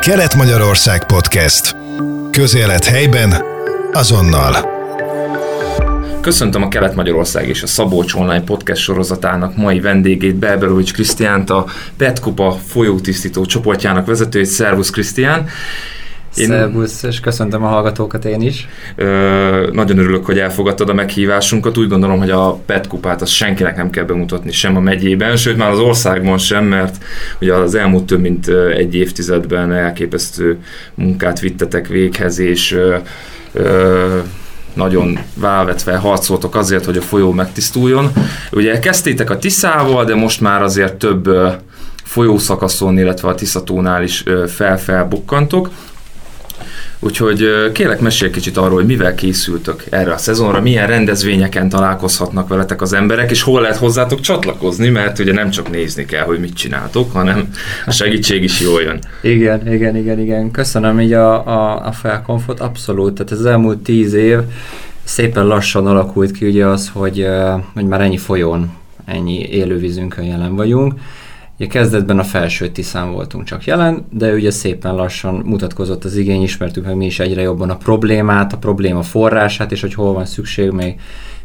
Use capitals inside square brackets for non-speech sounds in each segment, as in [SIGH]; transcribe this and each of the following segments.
Kelet-Magyarország Podcast. Közélet helyben, azonnal. Köszöntöm a Kelet-Magyarország és a Szabolcs Online podcast sorozatának mai vendégét, Belberovics Krisztiánt, a Petkupa folyótisztító csoportjának vezetőjét. Szervusz Krisztián! Én Szervusz, és köszöntöm a hallgatókat én is. Ö, nagyon örülök, hogy elfogadtad a meghívásunkat. Úgy gondolom, hogy a PET kupát az senkinek nem kell bemutatni sem a megyében, sőt már az országban sem, mert ugye az elmúlt több mint egy évtizedben elképesztő munkát vittetek véghez, és ö, ö, nagyon válvetve harcoltok azért, hogy a folyó megtisztuljon. Ugye kezdtétek a Tiszával, de most már azért több folyószakaszon, illetve a Tiszatónál is felfelbukkantok. Úgyhogy kérlek, mesélj kicsit arról, hogy mivel készültök erre a szezonra, milyen rendezvényeken találkozhatnak veletek az emberek, és hol lehet hozzátok csatlakozni, mert ugye nem csak nézni kell, hogy mit csináltok, hanem a segítség is jól jön. Igen, igen, igen, igen. Köszönöm így a, a, a felkonfot, abszolút. Tehát az elmúlt tíz év szépen lassan alakult ki ugye az, hogy, hogy már ennyi folyón, ennyi élővízünkön jelen vagyunk, Ugye kezdetben a felső Tiszán voltunk csak jelen, de ugye szépen lassan mutatkozott az igény, ismertük meg mi is egyre jobban a problémát, a probléma forrását, és hogy hol van szükség még,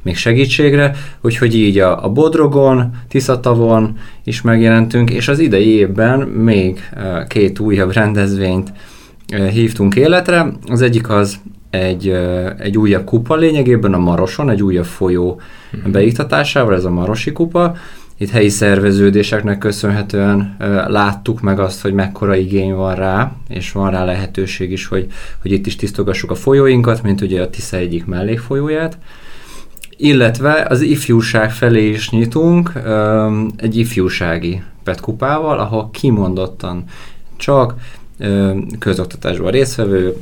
még segítségre, úgyhogy így a, a Bodrogon, Tiszatavon is megjelentünk, és az idei évben még két újabb rendezvényt hívtunk életre. Az egyik az egy, egy újabb kupa lényegében a Maroson, egy újabb folyó mhm. beiktatásával, ez a Marosi kupa, itt helyi szerveződéseknek köszönhetően láttuk meg azt, hogy mekkora igény van rá, és van rá lehetőség is, hogy, hogy itt is tisztogassuk a folyóinkat, mint ugye a Tisza egyik mellékfolyóját. Illetve az ifjúság felé is nyitunk egy ifjúsági petkupával, ahol kimondottan csak közoktatásban résztvevő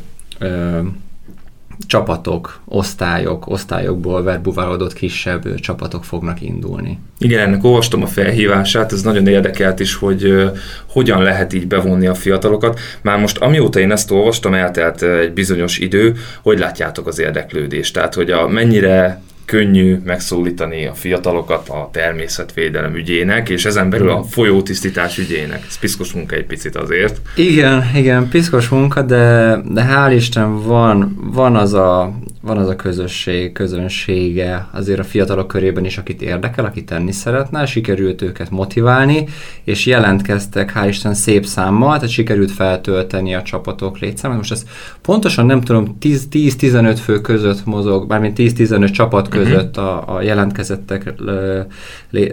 csapatok, osztályok, osztályokból verbuválódott kisebb csapatok fognak indulni. Igen, ennek olvastam a felhívását, ez nagyon érdekelt is, hogy hogyan lehet így bevonni a fiatalokat. Már most amióta én ezt olvastam, eltelt egy bizonyos idő, hogy látjátok az érdeklődést, tehát hogy a mennyire könnyű megszólítani a fiatalokat a természetvédelem ügyének, és ezen belül a folyótisztítás ügyének. Ez piszkos munka egy picit azért. Igen, igen, piszkos munka, de, de hál' Isten van, van az a van az a közösség, közönsége azért a fiatalok körében is, akit érdekel, aki tenni szeretne, sikerült őket motiválni, és jelentkeztek, hál' Isten szép számmal, tehát sikerült feltölteni a csapatok létszámát. Most ezt pontosan nem tudom, 10-15 fő között mozog, bármint 10-15 csapat mhm. között a, a jelentkezettek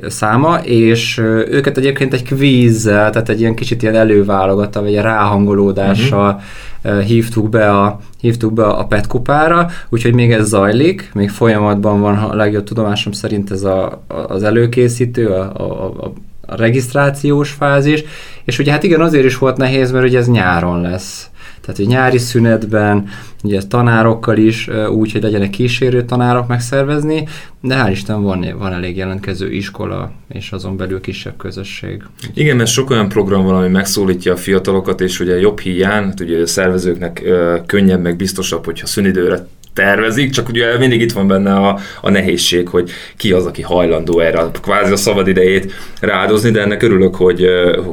száma, és őket egyébként egy kvízzel, tehát egy ilyen kicsit ilyen előválogatva, vagy ráhangolódással uh-huh hívtuk be a, hívtuk be a PET kupára, úgyhogy még ez zajlik, még folyamatban van a legjobb tudomásom szerint ez a, az előkészítő, a, a, a, a regisztrációs fázis, és ugye hát igen, azért is volt nehéz, mert ugye ez nyáron lesz tehát, hogy nyári szünetben, ugye tanárokkal is, úgy, hogy legyenek kísérő tanárok megszervezni, de hál' Isten van, van elég jelentkező iskola, és azon belül kisebb közösség. Igen, mert sok olyan program van, ami megszólítja a fiatalokat, és ugye jobb hiány, hát ugye a szervezőknek könnyebb, meg biztosabb, hogyha szünidőre tervezik, csak ugye mindig itt van benne a, a nehézség, hogy ki az, aki hajlandó erre kvázi a szabad idejét rádozni, de ennek örülök, hogy,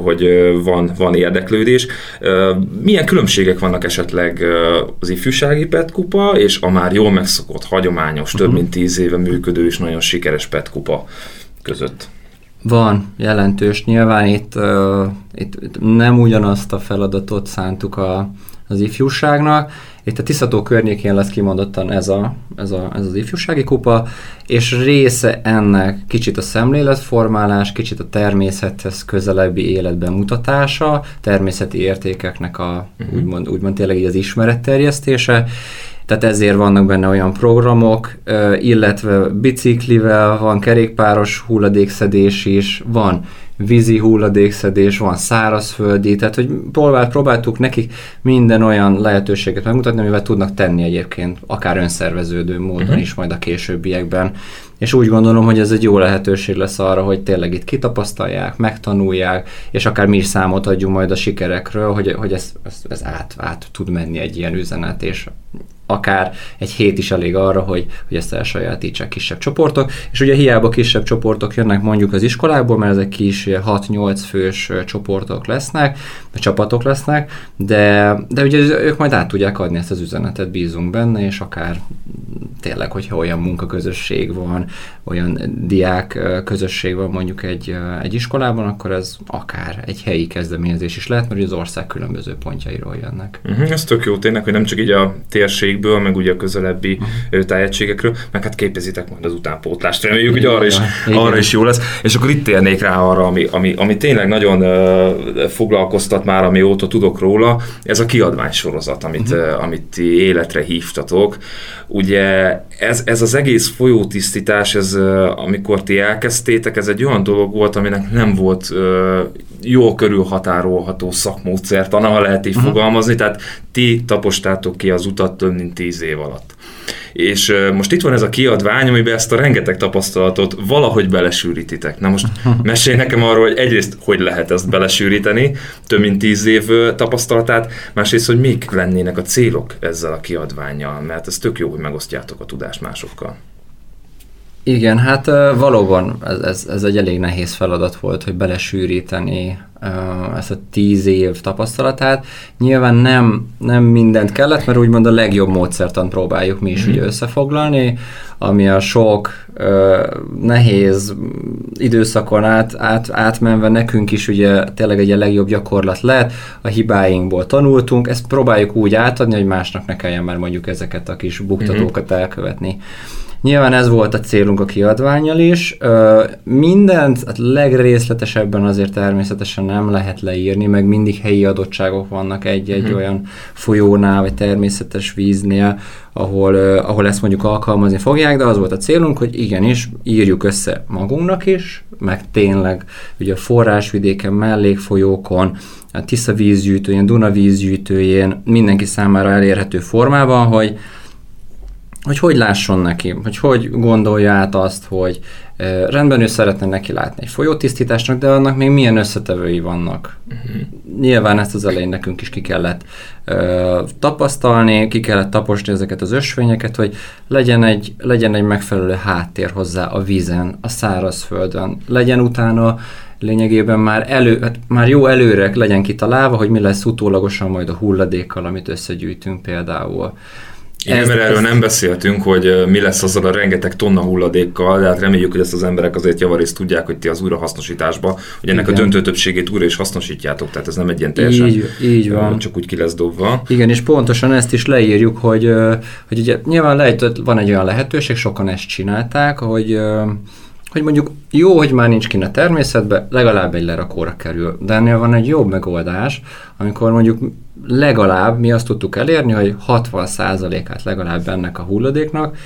hogy van, van érdeklődés. Milyen különbségek vannak esetleg az ifjúsági petkupa és a már jól megszokott, hagyományos, több mint tíz éve működő és nagyon sikeres petkupa között? Van, jelentős. Nyilván itt, uh, itt, nem ugyanazt a feladatot szántuk a, az ifjúságnak, itt a Tiszató környékén lesz kimondottan ez, a, ez, a, ez az ifjúsági kupa, és része ennek kicsit a szemléletformálás, kicsit a természethez közelebbi életben mutatása, természeti értékeknek a uh-huh. úgymond, úgymond tényleg így az ismeretterjesztése, tehát ezért vannak benne olyan programok, illetve biciklivel van kerékpáros hulladékszedés is, van vízi hulladékszedés, van szárazföldi, tehát hogy próbál, próbáltuk nekik minden olyan lehetőséget megmutatni, amivel tudnak tenni egyébként, akár önszerveződő módon uh-huh. is majd a későbbiekben. És úgy gondolom, hogy ez egy jó lehetőség lesz arra, hogy tényleg itt kitapasztalják, megtanulják, és akár mi is számot adjunk majd a sikerekről, hogy, hogy ez, ez, ez át, át tud menni egy ilyen üzenet, és akár egy hét is elég arra, hogy, hogy ezt elsajátítsák kisebb csoportok, és ugye hiába kisebb csoportok jönnek mondjuk az iskolából, mert ezek kis ugye 6-8 fős csoportok lesznek, vagy csapatok lesznek, de, de ugye ők majd át tudják adni ezt az üzenetet, bízunk benne, és akár tényleg, hogyha olyan munkaközösség van, olyan diák közösség van mondjuk egy, egy iskolában, akkor ez akár egy helyi kezdeményezés is lehet, mert az ország különböző pontjairól jönnek. Uh-huh, ez tök jó tényleg, hogy nem csak így a térségből, meg ugye a közelebbi uh-huh. tájegységekről, meg hát képezitek majd az utánpótlást, reméljük, hogy arra is, arra is jó lesz. És akkor itt térnék rá arra, ami, ami, ami tényleg nagyon uh, foglalkoztat már, amióta tudok róla, ez a kiadványsorozat, amit, uh-huh. uh, amit ti életre hívtatok. Ugye ez, ez az egész folyótisztítás, ez, amikor ti elkezdtétek, ez egy olyan dolog volt, aminek nem volt jól körülhatárolható szakmódszert, ha lehet így uh-huh. fogalmazni, tehát ti tapostátok ki az utat több mint tíz év alatt. És most itt van ez a kiadvány, amiben ezt a rengeteg tapasztalatot valahogy belesűrítitek. Na most [LAUGHS] mesélj nekem arról, hogy egyrészt hogy lehet ezt belesűríteni, több mint tíz év tapasztalatát, másrészt, hogy mik lennének a célok ezzel a kiadványjal, mert ez tök jó, hogy megosztjátok a tudást másokkal. Igen, hát valóban ez, ez, ez egy elég nehéz feladat volt, hogy belesűríteni ezt a tíz év tapasztalatát. Nyilván nem, nem mindent kellett, mert úgymond a legjobb módszertan próbáljuk mi is mm. ugye összefoglalni, ami a sok nehéz időszakon át, át, átmenve nekünk is ugye tényleg egy legjobb gyakorlat lett, a hibáinkból tanultunk, ezt próbáljuk úgy átadni, hogy másnak ne kelljen már mondjuk ezeket a kis buktatókat mm-hmm. elkövetni. Nyilván ez volt a célunk a kiadványjal is. Mindent hát legrészletesebben azért természetesen nem lehet leírni, meg mindig helyi adottságok vannak egy-egy uh-huh. olyan folyónál, vagy természetes víznél, ahol, ahol ezt mondjuk alkalmazni fogják, de az volt a célunk, hogy igenis írjuk össze magunknak is, meg tényleg ugye a forrásvidéken, mellékfolyókon, a Tisza vízgyűjtőjén, Duna vízgyűjtőjén mindenki számára elérhető formában, hogy hogy hogy lásson neki, hogy hogy gondolja át azt, hogy uh, rendben ő szeretne neki látni egy folyótisztításnak, de annak még milyen összetevői vannak. Uh-huh. Nyilván ezt az elején nekünk is ki kellett uh, tapasztalni, ki kellett taposni ezeket az ösvényeket, hogy legyen egy, legyen egy megfelelő háttér hozzá a vízen, a szárazföldön, legyen utána lényegében már, elő, hát már jó előre legyen kitalálva, hogy mi lesz utólagosan majd a hulladékkal, amit összegyűjtünk például. Igen, ez, mert erről nem beszéltünk, hogy mi lesz azzal a rengeteg tonna hulladékkal, de hát reméljük, hogy ezt az emberek azért javarészt tudják, hogy ti az újrahasznosításba, hogy ennek Igen. a döntő többségét újra is hasznosítjátok, tehát ez nem egy ilyen teljesen így, így van. csak úgy ki lesz dobva. Igen, és pontosan ezt is leírjuk, hogy, hogy ugye nyilván lehet, van egy olyan lehetőség, sokan ezt csinálták, hogy hogy mondjuk jó, hogy már nincs kint a természetben, legalább egy lerakóra kerül. De ennél van egy jobb megoldás, amikor mondjuk legalább mi azt tudtuk elérni, hogy 60%-át legalább ennek a hulladéknak,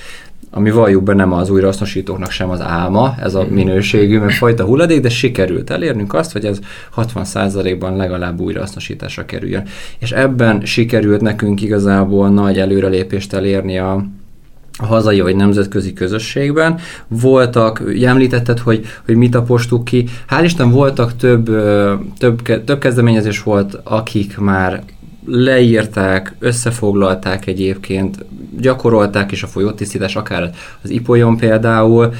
ami valljuk be nem az újrahasznosítóknak sem az álma, ez a mhm. minőségű, meg fajta hulladék, de sikerült elérnünk azt, hogy ez 60%-ban legalább újrahasznosításra kerüljön. És ebben sikerült nekünk igazából nagy előrelépést elérni a, a hazai vagy nemzetközi közösségben. Voltak, említetted, hogy, hogy mit apostuk ki. Hál' Isten voltak több, több, több kezdeményezés volt, akik már leírták, összefoglalták egyébként, gyakorolták is a folyótisztítás, akár az ipolyon például,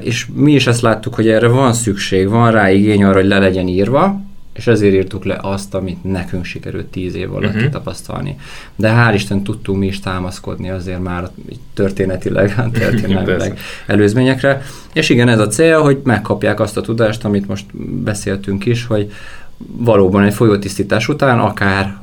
és mi is ezt láttuk, hogy erre van szükség, van rá igény arra, hogy le legyen írva, és ezért írtuk le azt, amit nekünk sikerült tíz év alatt uh-huh. kitapasztalni. De hál' Isten tudtunk mi is támaszkodni azért már történetileg, [LAUGHS] történetileg előzményekre. És igen, ez a cél, hogy megkapják azt a tudást, amit most beszéltünk is, hogy valóban egy folyótisztítás után akár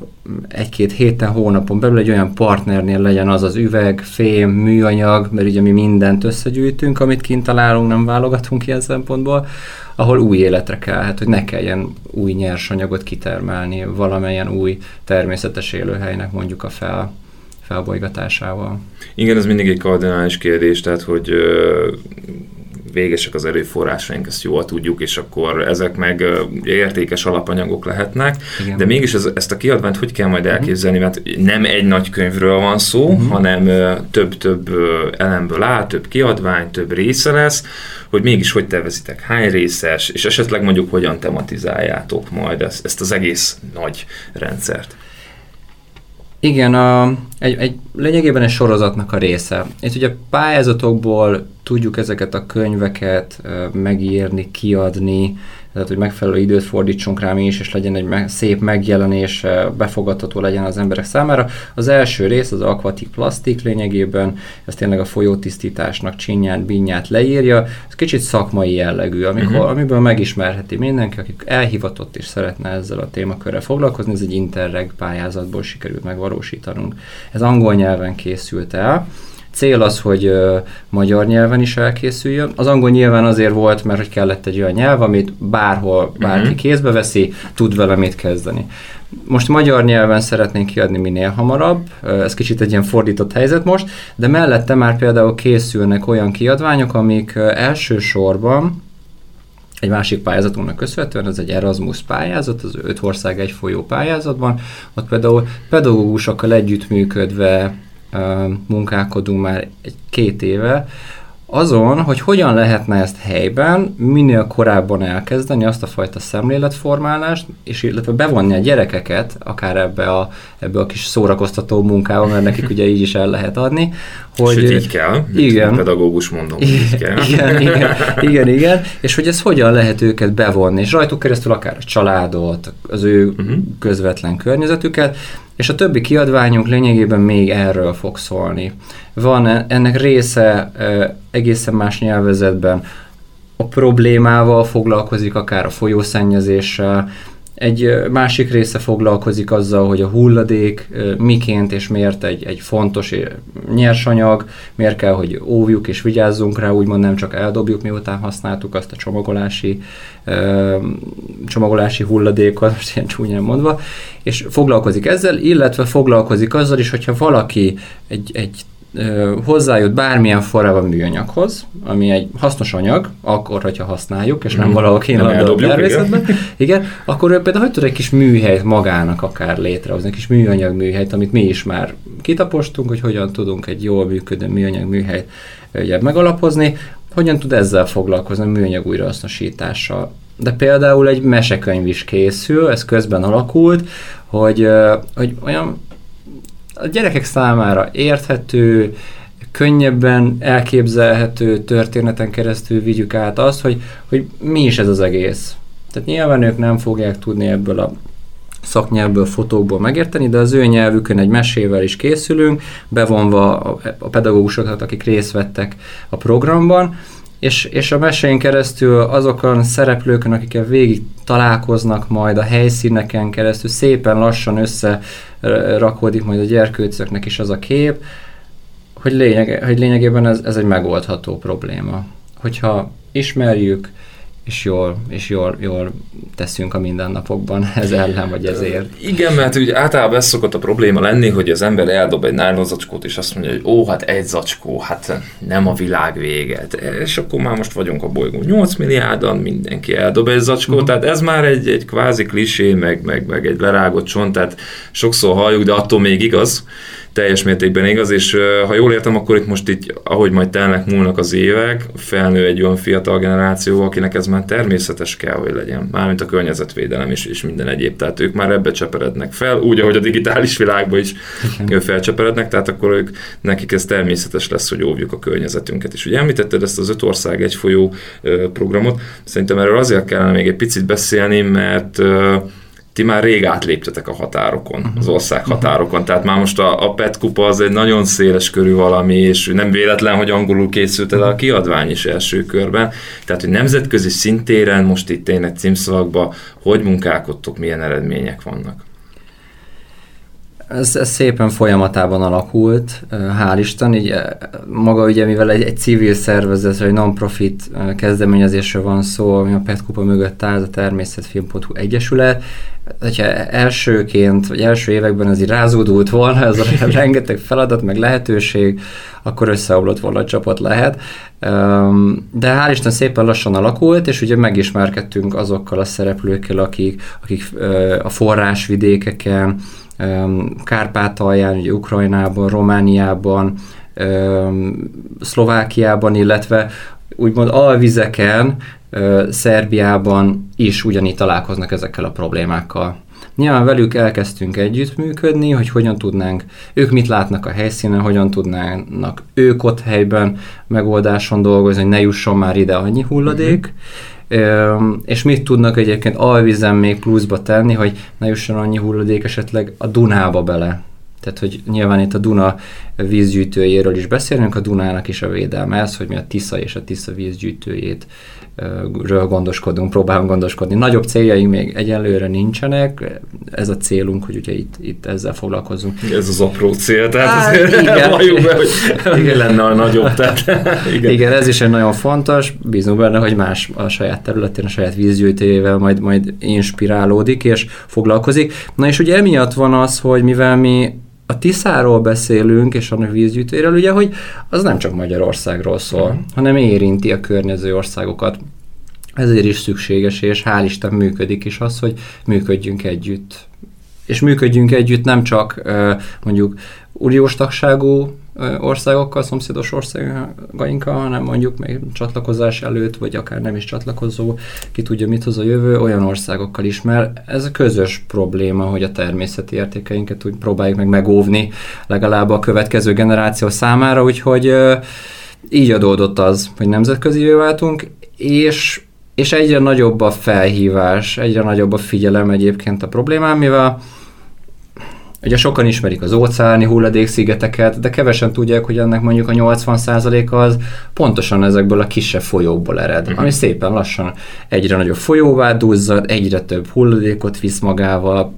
egy-két héten, hónapon belül egy olyan partnernél legyen az az üveg, fém, műanyag, mert ugye mi mindent összegyűjtünk, amit kint találunk, nem válogatunk ilyen szempontból, ahol új életre kell, hát hogy ne kelljen új nyersanyagot kitermelni valamelyen új természetes élőhelynek mondjuk a fel, felbolygatásával. Igen, ez mindig egy kardinális kérdés, tehát hogy végesek az erőforrásaink, ezt jól tudjuk, és akkor ezek meg értékes alapanyagok lehetnek, Igen. de mégis ez, ezt a kiadványt hogy kell majd mhm. elképzelni, mert nem egy nagy könyvről van szó, uh-huh. hanem több-több elemből áll, több kiadvány, több része lesz, hogy mégis hogy tervezitek, hány részes, és esetleg mondjuk hogyan tematizáljátok majd ezt, ezt az egész nagy rendszert. Igen, a, egy, egy, lényegében egy sorozatnak a része. Itt ugye pályázatokból tudjuk ezeket a könyveket megírni, kiadni, tehát hogy megfelelő időt fordítsunk rá mi is, és legyen egy me- szép megjelenés, befogadható legyen az emberek számára. Az első rész az akvatik plastik lényegében, ez tényleg a folyótisztításnak csinyát, binyát leírja, ez kicsit szakmai jellegű, amikor, uh-huh. amiből megismerheti mindenki, akik elhivatott és szeretne ezzel a témakörrel foglalkozni, ez egy interreg pályázatból sikerült megvalósítanunk. Ez angol nyelven készült el, Cél az, hogy magyar nyelven is elkészüljön. Az angol nyelven azért volt, mert hogy kellett egy olyan nyelv, amit bárhol bárki uh-huh. kézbe veszi, tud vele mit kezdeni. Most magyar nyelven szeretnénk kiadni minél hamarabb, ez kicsit egy ilyen fordított helyzet most, de mellette már például készülnek olyan kiadványok, amik elsősorban egy másik pályázatunknak köszönhetően, ez egy Erasmus pályázat, az öt ország egy folyó pályázatban, ott például pedagógusokkal együttműködve munkálkodunk már egy két éve, azon, hogy hogyan lehetne ezt helyben minél korábban elkezdeni, azt a fajta szemléletformálást, és illetve bevonni a gyerekeket, akár ebbe a, ebbe a kis szórakoztató munkába, mert nekik ugye így is el lehet adni. Hogy, Sőt, így kell. Igen. Pedagógus mondom, igen, így kell. [LAUGHS] Igen, igen, igen, igen, és hogy ez hogyan lehet őket bevonni, és rajtuk keresztül akár a családot, az ő uh-huh. közvetlen környezetüket, és a többi kiadványunk lényegében még erről fog szólni. Van e- ennek része e, egészen más nyelvezetben, a problémával foglalkozik, akár a folyószennyezéssel, egy másik része foglalkozik azzal, hogy a hulladék miként és miért egy, egy fontos nyersanyag, miért kell, hogy óvjuk és vigyázzunk rá, úgymond nem csak eldobjuk, miután használtuk azt a csomagolási, csomagolási hulladékot, most ilyen csúnyán mondva, és foglalkozik ezzel, illetve foglalkozik azzal is, hogyha valaki egy, egy hozzájut bármilyen formában műanyaghoz, ami egy hasznos anyag, akkor, hogyha használjuk, és nem mm. valahol kéne a természetben, igen. igen, akkor ő például hogy tud egy kis műhelyt magának akár létrehozni, egy kis műanyag műhelyt, amit mi is már kitapostunk, hogy hogyan tudunk egy jól működő műanyag műhelyt ugye, megalapozni, hogyan tud ezzel foglalkozni a műanyag újrahasznosítással. De például egy mesekönyv is készül, ez közben alakult, hogy, hogy olyan a gyerekek számára érthető, könnyebben elképzelhető történeten keresztül vigyük át azt, hogy, hogy mi is ez az egész. Tehát nyilván ők nem fogják tudni ebből a szaknyelvből, fotókból megérteni, de az ő nyelvükön egy mesével is készülünk, bevonva a pedagógusokat, akik részt vettek a programban, és, és a mesén keresztül azokon szereplőkön, akikkel végig találkoznak majd a helyszíneken keresztül, szépen lassan össze rakódik majd a gyerkőcöknek is az a kép, hogy, lényeg, hogy lényegében ez, ez egy megoldható probléma. Hogyha ismerjük, és jól, és jól, jól teszünk a mindennapokban [LAUGHS] ez ellen, vagy ezért. Igen, mert ugye általában ez szokott a probléma lenni, hogy az ember eldob egy nylonzacskót, és azt mondja, hogy ó, hát egy zacskó, hát nem a világ vége. És akkor már most vagyunk a bolygón 8 milliárdan, mindenki eldob egy zacskót, uh-huh. tehát ez már egy, egy kvázi klisé, meg, meg, meg egy lerágott csont, tehát sokszor halljuk, de attól még igaz teljes mértékben igaz, és ha jól értem, akkor itt most így, ahogy majd telnek múlnak az évek, felnő egy olyan fiatal generáció, akinek ez már természetes kell, hogy legyen. Mármint a környezetvédelem és, és minden egyéb. Tehát ők már ebbe cseperednek fel, úgy, ahogy a digitális világban is felcseperednek, tehát akkor ők, nekik ez természetes lesz, hogy óvjuk a környezetünket. És ugye említetted ezt az öt ország egy folyó programot, szerintem erről azért kellene még egy picit beszélni, mert ti már rég átléptetek a határokon, uh-huh. az ország mhm. határokon, tehát már most a, a PET kupa az egy nagyon széles körű valami, és nem véletlen, hogy angolul készült el a mhm. kiadvány is első körben, tehát hogy nemzetközi szintéren most itt tényleg címszavakban, hogy munkálkodtok, milyen eredmények vannak? Ez, ez szépen folyamatában alakult, hál' Isten, így maga ugye, mivel egy, egy civil szervezet, vagy non-profit kezdeményezésről van szó, ami a Petkupa mögött áll, a Természetfilm.hu Egyesület, hogyha elsőként, vagy első években ez így rázódult volna, ez a [LAUGHS] rengeteg feladat, meg lehetőség, akkor összeomlott volna a csapat lehet. De hál' Isten szépen lassan alakult, és ugye megismerkedtünk azokkal a szereplőkkel, akik, akik a forrásvidékeken, Kárpátalján, ugye Ukrajnában, Romániában, Szlovákiában, illetve úgymond alvizeken, Szerbiában is ugyanígy találkoznak ezekkel a problémákkal. Nyilván velük elkezdtünk együttműködni, hogy hogyan tudnánk, ők mit látnak a helyszínen, hogyan tudnának ők ott helyben megoldáson dolgozni, hogy ne jusson már ide annyi hulladék, uh-huh és mit tudnak egyébként alvizen még pluszba tenni, hogy ne jusson annyi hulladék esetleg a Dunába bele. Tehát, hogy nyilván itt a Duna vízgyűjtőjéről is beszélünk, a Dunának is a védelme ez, hogy mi a Tisza és a Tisza vízgyűjtőjét ről gondoskodunk, próbálunk gondoskodni. Nagyobb céljaink még egyelőre nincsenek, ez a célunk, hogy ugye itt, itt ezzel foglalkozunk. Ez az apró cél, tehát Á, azért igen. valljuk be, hogy igen. lenne a nagyobb. Tehát, [LAUGHS] igen. igen. ez is egy nagyon fontos, bízunk benne, hogy más a saját területén, a saját vízgyűjtőjével majd, majd inspirálódik és foglalkozik. Na és ugye emiatt van az, hogy mivel mi a Tiszáról beszélünk, és annak vízgyűjtőjéről, ugye, hogy az nem csak Magyarországról szól, mm. hanem érinti a környező országokat. Ezért is szükséges, és hál' Isten működik is az, hogy működjünk együtt. És működjünk együtt nem csak mondjuk uniós tagságú országokkal, szomszédos országainkkal, hanem mondjuk még csatlakozás előtt, vagy akár nem is csatlakozó, ki tudja mit hoz a jövő, olyan országokkal is, mert ez a közös probléma, hogy a természeti értékeinket úgy próbáljuk meg megóvni legalább a következő generáció számára, úgyhogy így adódott az, hogy nemzetközi váltunk, és és egyre nagyobb a felhívás, egyre nagyobb a figyelem egyébként a problémám, mivel Ugye sokan ismerik az óceáni hulladékszigeteket, de kevesen tudják, hogy ennek mondjuk a 80%-a az pontosan ezekből a kisebb folyókból ered, uh-huh. ami szépen lassan egyre nagyobb folyóvá duzzad, egyre több hulladékot visz magával,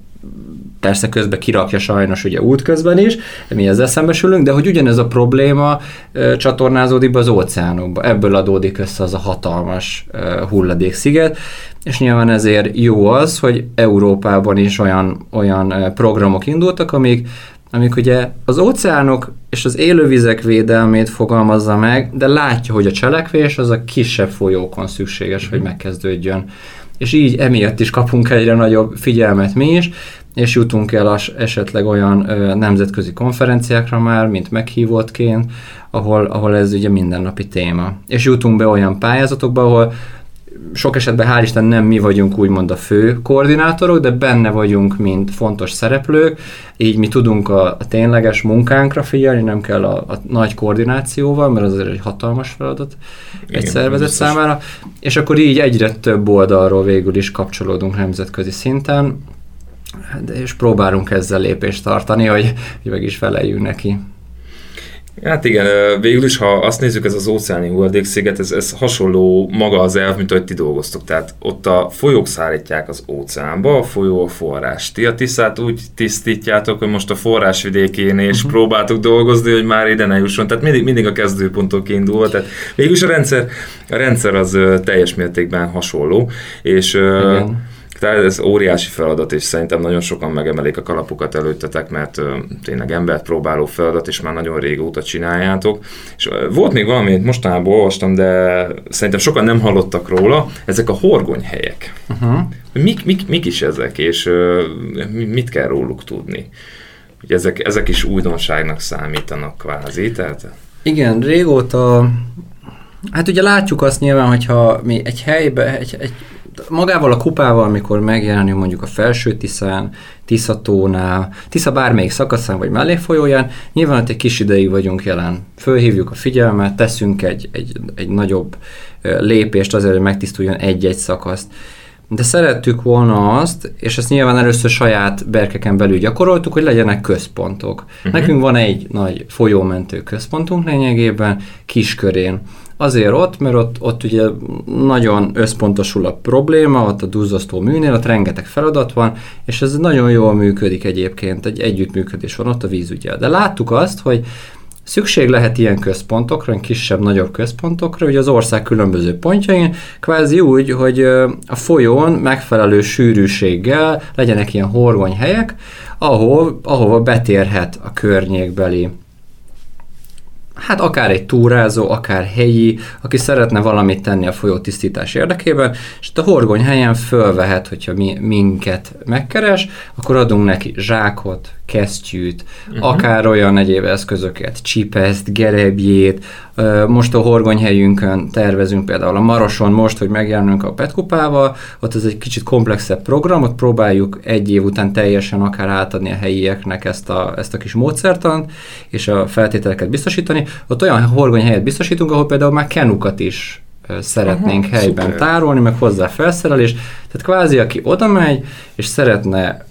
persze közben kirakja sajnos ugye útközben is, mi ezzel szembesülünk, de hogy ugyanez a probléma e, csatornázódik be az óceánokba. Ebből adódik össze az a hatalmas e, hulladéksziget, és nyilván ezért jó az, hogy Európában is olyan, olyan e, programok indultak, amik amik ugye az óceánok és az élővizek védelmét fogalmazza meg, de látja, hogy a cselekvés az a kisebb folyókon szükséges, hogy megkezdődjön. És így emiatt is kapunk egyre nagyobb figyelmet mi is, és jutunk el as, esetleg olyan ö, nemzetközi konferenciákra már, mint meghívottként, ahol, ahol ez ugye mindennapi téma. És jutunk be olyan pályázatokba, ahol sok esetben hál' Isten nem mi vagyunk úgymond a fő koordinátorok, de benne vagyunk, mint fontos szereplők, így mi tudunk a, a tényleges munkánkra figyelni, nem kell a, a nagy koordinációval, mert az azért egy hatalmas feladat Igen, egy szervezet biztos. számára, és akkor így egyre több oldalról végül is kapcsolódunk nemzetközi szinten, de és próbálunk ezzel lépést tartani, hogy, hogy meg is feleljünk neki. Hát igen, végül is, ha azt nézzük, ez az óceáni hulladéksziget, ez, ez hasonló maga az elv, mint ahogy ti dolgoztok. Tehát ott a folyók szállítják az óceánba, a folyó a forrás. Ti a Tiszát úgy tisztítjátok, hogy most a forrás vidékén és uh-huh. próbáltuk dolgozni, hogy már ide ne jusson. Tehát mindig, mindig a kezdőpontok indul. Tehát végül is a rendszer, a rendszer az teljes mértékben hasonló. És igen tehát ez óriási feladat, és szerintem nagyon sokan megemelik a kalapukat előttetek, mert ö, tényleg embert próbáló feladat, és már nagyon régóta csináljátok. És ö, volt még valami, amit mostanában olvastam, de szerintem sokan nem hallottak róla, ezek a horgonyhelyek. Uh-huh. Mik, mik, mik is ezek, és ö, mit kell róluk tudni? Ugye ezek, ezek is újdonságnak számítanak kvázi, tehát... Igen, régóta Hát ugye látjuk azt nyilván, hogyha mi egy helybe, egy, egy magával a kupával, amikor megjelenünk mondjuk a felső Tiszán, Tiszatónál, Tisza bármelyik szakaszán vagy mellékfolyóján, nyilván ott egy kis ideig vagyunk jelen. Fölhívjuk a figyelmet, teszünk egy, egy, egy nagyobb lépést azért, hogy megtisztuljon egy-egy szakaszt. De szerettük volna azt, és ezt nyilván először saját berkeken belül gyakoroltuk, hogy legyenek központok. Uh-huh. Nekünk van egy nagy folyómentő központunk lényegében, kiskörén. Azért ott, mert ott, ott ugye nagyon összpontosul a probléma, ott a duzzasztó műnél, ott rengeteg feladat van, és ez nagyon jól működik egyébként, egy együttműködés van ott a vízügyel. De láttuk azt, hogy Szükség lehet ilyen központokra, kisebb, nagyobb központokra, hogy az ország különböző pontjain, kvázi úgy, hogy a folyón megfelelő sűrűséggel legyenek ilyen horgonyhelyek, ahol, ahova betérhet a környékbeli hát akár egy túrázó, akár helyi, aki szeretne valamit tenni a folyó tisztítás érdekében, és a horgony helyen fölvehet, hogyha mi, minket megkeres, akkor adunk neki zsákot, kesztyűt, uh-huh. akár olyan egyéb eszközöket, csipeszt, gerebjét. Most a horgonyhelyünkön tervezünk például a Maroson most, hogy megjelenünk a Petkupával, ott ez egy kicsit komplexebb program, ott próbáljuk egy év után teljesen akár átadni a helyieknek ezt a, ezt a kis módszertant, és a feltételeket biztosítani. Ott olyan horgonyhelyet biztosítunk, ahol például már kenukat is szeretnénk Aha, helyben szuper. tárolni, meg hozzá felszerelés. Tehát kvázi, aki oda megy, és szeretne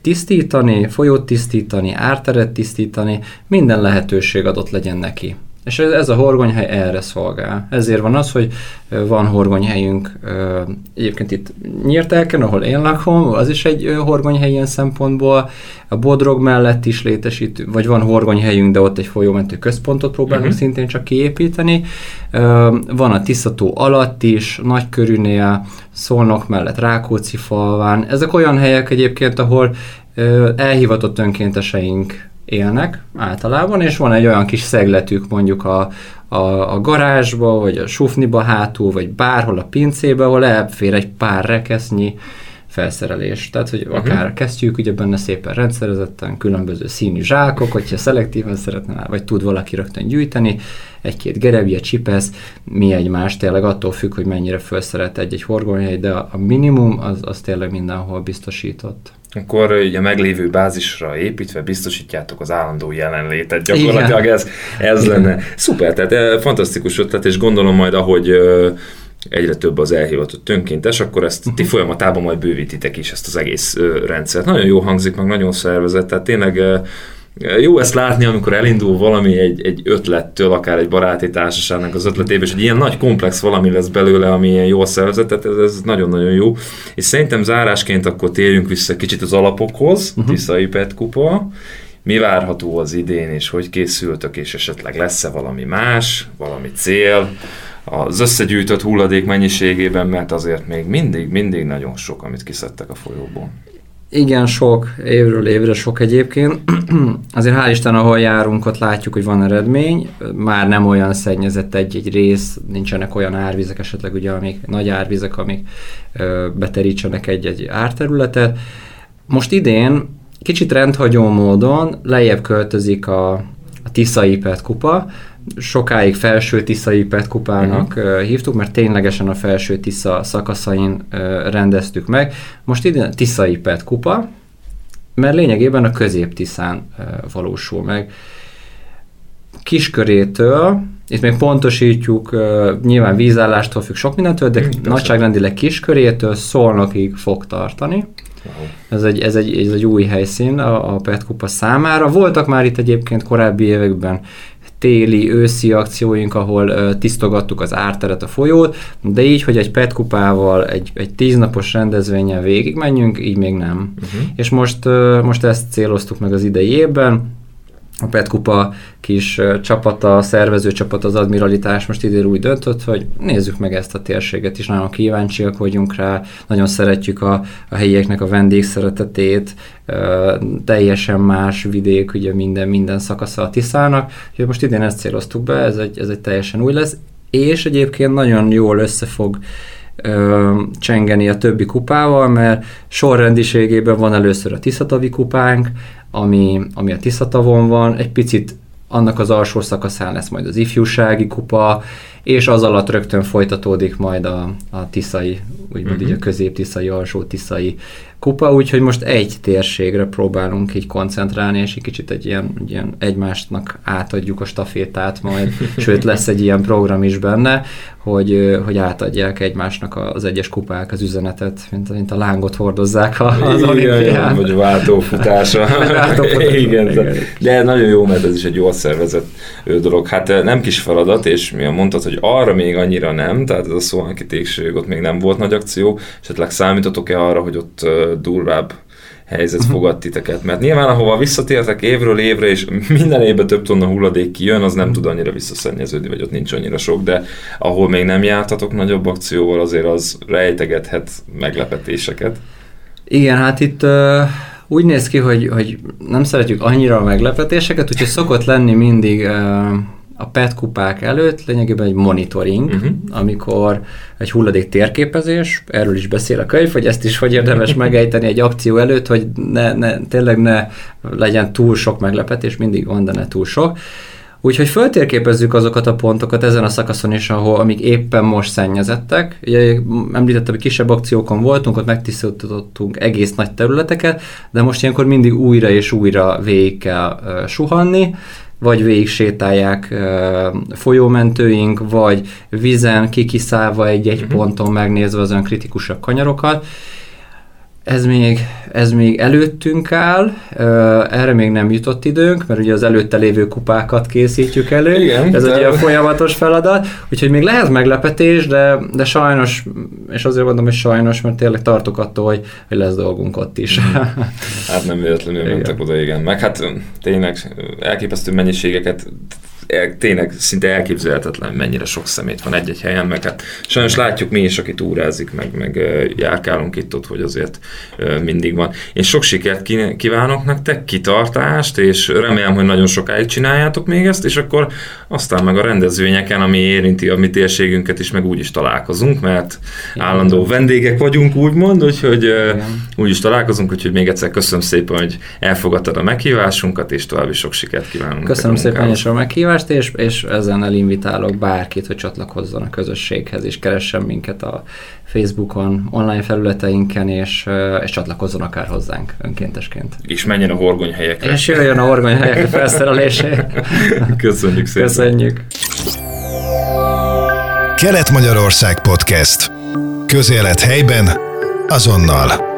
tisztítani, folyót tisztítani, árteret tisztítani, minden lehetőség adott legyen neki. És ez a horgonyhely erre szolgál. Ezért van az, hogy van horgonyhelyünk egyébként itt Nyírtelken, ahol én lakom, az is egy horgonyhely ilyen szempontból. A Bodrog mellett is létesít, vagy van horgonyhelyünk, de ott egy folyómentő központot próbálunk uh-huh. szintén csak kiépíteni. Van a Tiszató alatt is, Nagykörűnél, Szolnok mellett Rákóczi falván. Ezek olyan helyek egyébként, ahol elhivatott önkénteseink élnek általában, és van egy olyan kis szegletük mondjuk a, a, a garázsba, vagy a sufniba hátul, vagy bárhol a pincébe, ahol elfér egy pár rekesznyi felszerelés. Tehát, hogy uh-huh. akár kesztyűk, ugye benne szépen rendszerezetten, különböző színű zsákok, hogyha szelektíven szeretne, vagy tud valaki rögtön gyűjteni, egy-két gerebje, csipesz, mi egymás, tényleg attól függ, hogy mennyire felszeret egy-egy horgonyhely, de a minimum az, az tényleg mindenhol biztosított akkor ugye meglévő bázisra építve biztosítjátok az állandó jelenlétet. Gyakorlatilag ez, ez lenne. Szuper, tehát eh, fantasztikus ötlet, és gondolom majd, ahogy egyre több az elhivatott önkéntes, akkor ezt ti mhm. folyamatában majd bővítitek is ezt az egész rendszert. Nagyon jó hangzik, meg nagyon szervezett, tehát tényleg jó ezt látni, amikor elindul valami egy, egy ötlettől, akár egy baráti társaságnak az ötletébe, és egy ilyen nagy komplex valami lesz belőle, ami ilyen jól szervezett, tehát ez, ez nagyon-nagyon jó. És szerintem zárásként akkor térjünk vissza kicsit az alapokhoz, uh-huh. Tiszai Pet Kupa. Mi várható az idén, és hogy készültök, és esetleg lesz-e valami más, valami cél az összegyűjtött hulladék mennyiségében, mert azért még mindig, mindig nagyon sok, amit kiszedtek a folyóból. Igen, sok, évről évre sok egyébként. [CLEARS THROAT] Azért hál' Isten, ahol járunk, ott látjuk, hogy van eredmény. Már nem olyan szennyezett egy-egy rész, nincsenek olyan árvizek esetleg, ugye, amik nagy árvizek, amik ö, beterítsenek egy-egy árterületet. Most idén kicsit rendhagyó módon lejjebb költözik a, a Tiszai Pet kupa, sokáig felső Tiszai Pet kupának uh-huh. hívtuk, mert ténylegesen a felső Tisza szakaszain rendeztük meg. Most ide Tiszai Pet kupa, mert lényegében a közép Tiszán valósul meg. Kiskörétől, itt még pontosítjuk, nyilván vízállástól függ sok mindentől, de mm, nagyságrendileg kiskörétől szolnokig fog tartani. Wow. Ez, egy, ez, egy, ez egy új helyszín a, a Pet Kupa számára. Voltak már itt egyébként korábbi években téli, őszi akcióink, ahol uh, tisztogattuk az árteret, a folyót, de így, hogy egy PET kupával, egy, egy tíznapos rendezvényen végigmenjünk, így még nem. Uh-huh. És most, uh, most ezt céloztuk meg az idei évben, a Pet Kupa kis csapata, szervező csapat, az admiralitás most idén úgy döntött, hogy nézzük meg ezt a térséget is, nagyon kíváncsiak vagyunk rá, nagyon szeretjük a, a helyieknek a vendégszeretetét, teljesen más vidék, ugye minden, minden szakasza a Tiszának, úgyhogy most idén ezt céloztuk be, ez egy, ez egy teljesen új lesz, és egyébként nagyon jól összefog ö, csengeni a többi kupával, mert sorrendiségében van először a Tiszatavi kupánk, ami, ami a Tiszatavon van, egy picit annak az alsó szakaszán lesz majd az ifjúsági kupa, és az alatt rögtön folytatódik majd a, a tiszai, úgymond uh-huh. így a mhm. közép-tiszai, alsó tiszai kupa, úgyhogy most egy térségre próbálunk így koncentrálni, és egy kicsit egy ilyen, egy ilyen egymásnak átadjuk a stafétát majd, [LAUGHS] sőt lesz egy ilyen program is benne, hogy, hogy átadják egymásnak az egyes kupák az üzenetet, mint, mint a lángot hordozzák az olimpián. Vagy a váltófutása. [LAUGHS] [LAUGHS] igen, igen, de nagyon jó, mert ez is egy jól szervezett dolog. Hát nem kis feladat, és mi a mondtad, hogy arra még annyira nem, tehát ez a szóhankítékség, ott még nem volt nagy akció, esetleg számítotok-e arra, hogy ott durvább helyzet uh-huh. fogad titeket. Mert nyilván, ahova visszatértek évről évre, és minden évben több tonna hulladék kijön, az nem tud annyira visszaszennyeződni, vagy ott nincs annyira sok, de ahol még nem jártatok nagyobb akcióval, azért az rejtegethet meglepetéseket. Igen, hát itt uh, úgy néz ki, hogy, hogy nem szeretjük annyira a meglepetéseket, úgyhogy szokott lenni mindig uh, a PET kupák előtt lényegében egy monitoring, uh-huh. amikor egy hulladék térképezés, erről is beszél a könyv, hogy ezt is hogy érdemes [LAUGHS] megejteni egy akció előtt, hogy ne, ne, tényleg ne legyen túl sok meglepetés, mindig van, de ne túl sok. Úgyhogy föltérképezzük azokat a pontokat ezen a szakaszon is, ahol amik éppen most szennyezettek. Ugye említettem, hogy kisebb akciókon voltunk, ott megtisztítottunk egész nagy területeket, de most ilyenkor mindig újra és újra végig kell uh, suhanni, vagy végig sétálják folyómentőink, vagy vizen kikiszállva egy-egy uh-huh. ponton megnézve az olyan kritikusabb kanyarokat. Ez még, ez még előttünk áll, erre még nem jutott időnk, mert ugye az előtte lévő kupákat készítjük elő, Igen, ez de... egy ilyen folyamatos feladat, úgyhogy még lehet meglepetés, de, de sajnos, és azért mondom, hogy sajnos, mert tényleg tartok attól, hogy, hogy lesz dolgunk ott is. [LAUGHS] hát nem véletlenül mentek oda, igen. Meg hát tényleg elképesztő mennyiségeket tényleg szinte elképzelhetetlen, mennyire sok szemét van egy-egy helyen, meg hát sajnos látjuk mi is, aki túrázik, meg, meg járkálunk itt ott, hogy azért mindig van. Én sok sikert kívánok nektek, kitartást, és remélem, hogy nagyon sokáig csináljátok még ezt, és akkor aztán meg a rendezvényeken, ami érinti a mi térségünket is, meg úgy is találkozunk, mert Igen. állandó vendégek vagyunk, úgymond, úgyhogy Igen. úgy is találkozunk, úgyhogy még egyszer köszönöm szépen, hogy elfogadtad a meghívásunkat, és további sok sikert kívánunk. Köszönöm szépen is a meghívást meghívást, és, és ezen elinvitálok bárkit, hogy csatlakozzon a közösséghez, és keressen minket a Facebookon, online felületeinken, és, és csatlakozzon akár hozzánk önkéntesként. És menjen a horgonyhelyekre. És jöjjön a horgonyhelyekre felszerelésé. [LAUGHS] Köszönjük szépen. Köszönjük. Kelet-Magyarország Podcast. Közélet helyben, azonnal.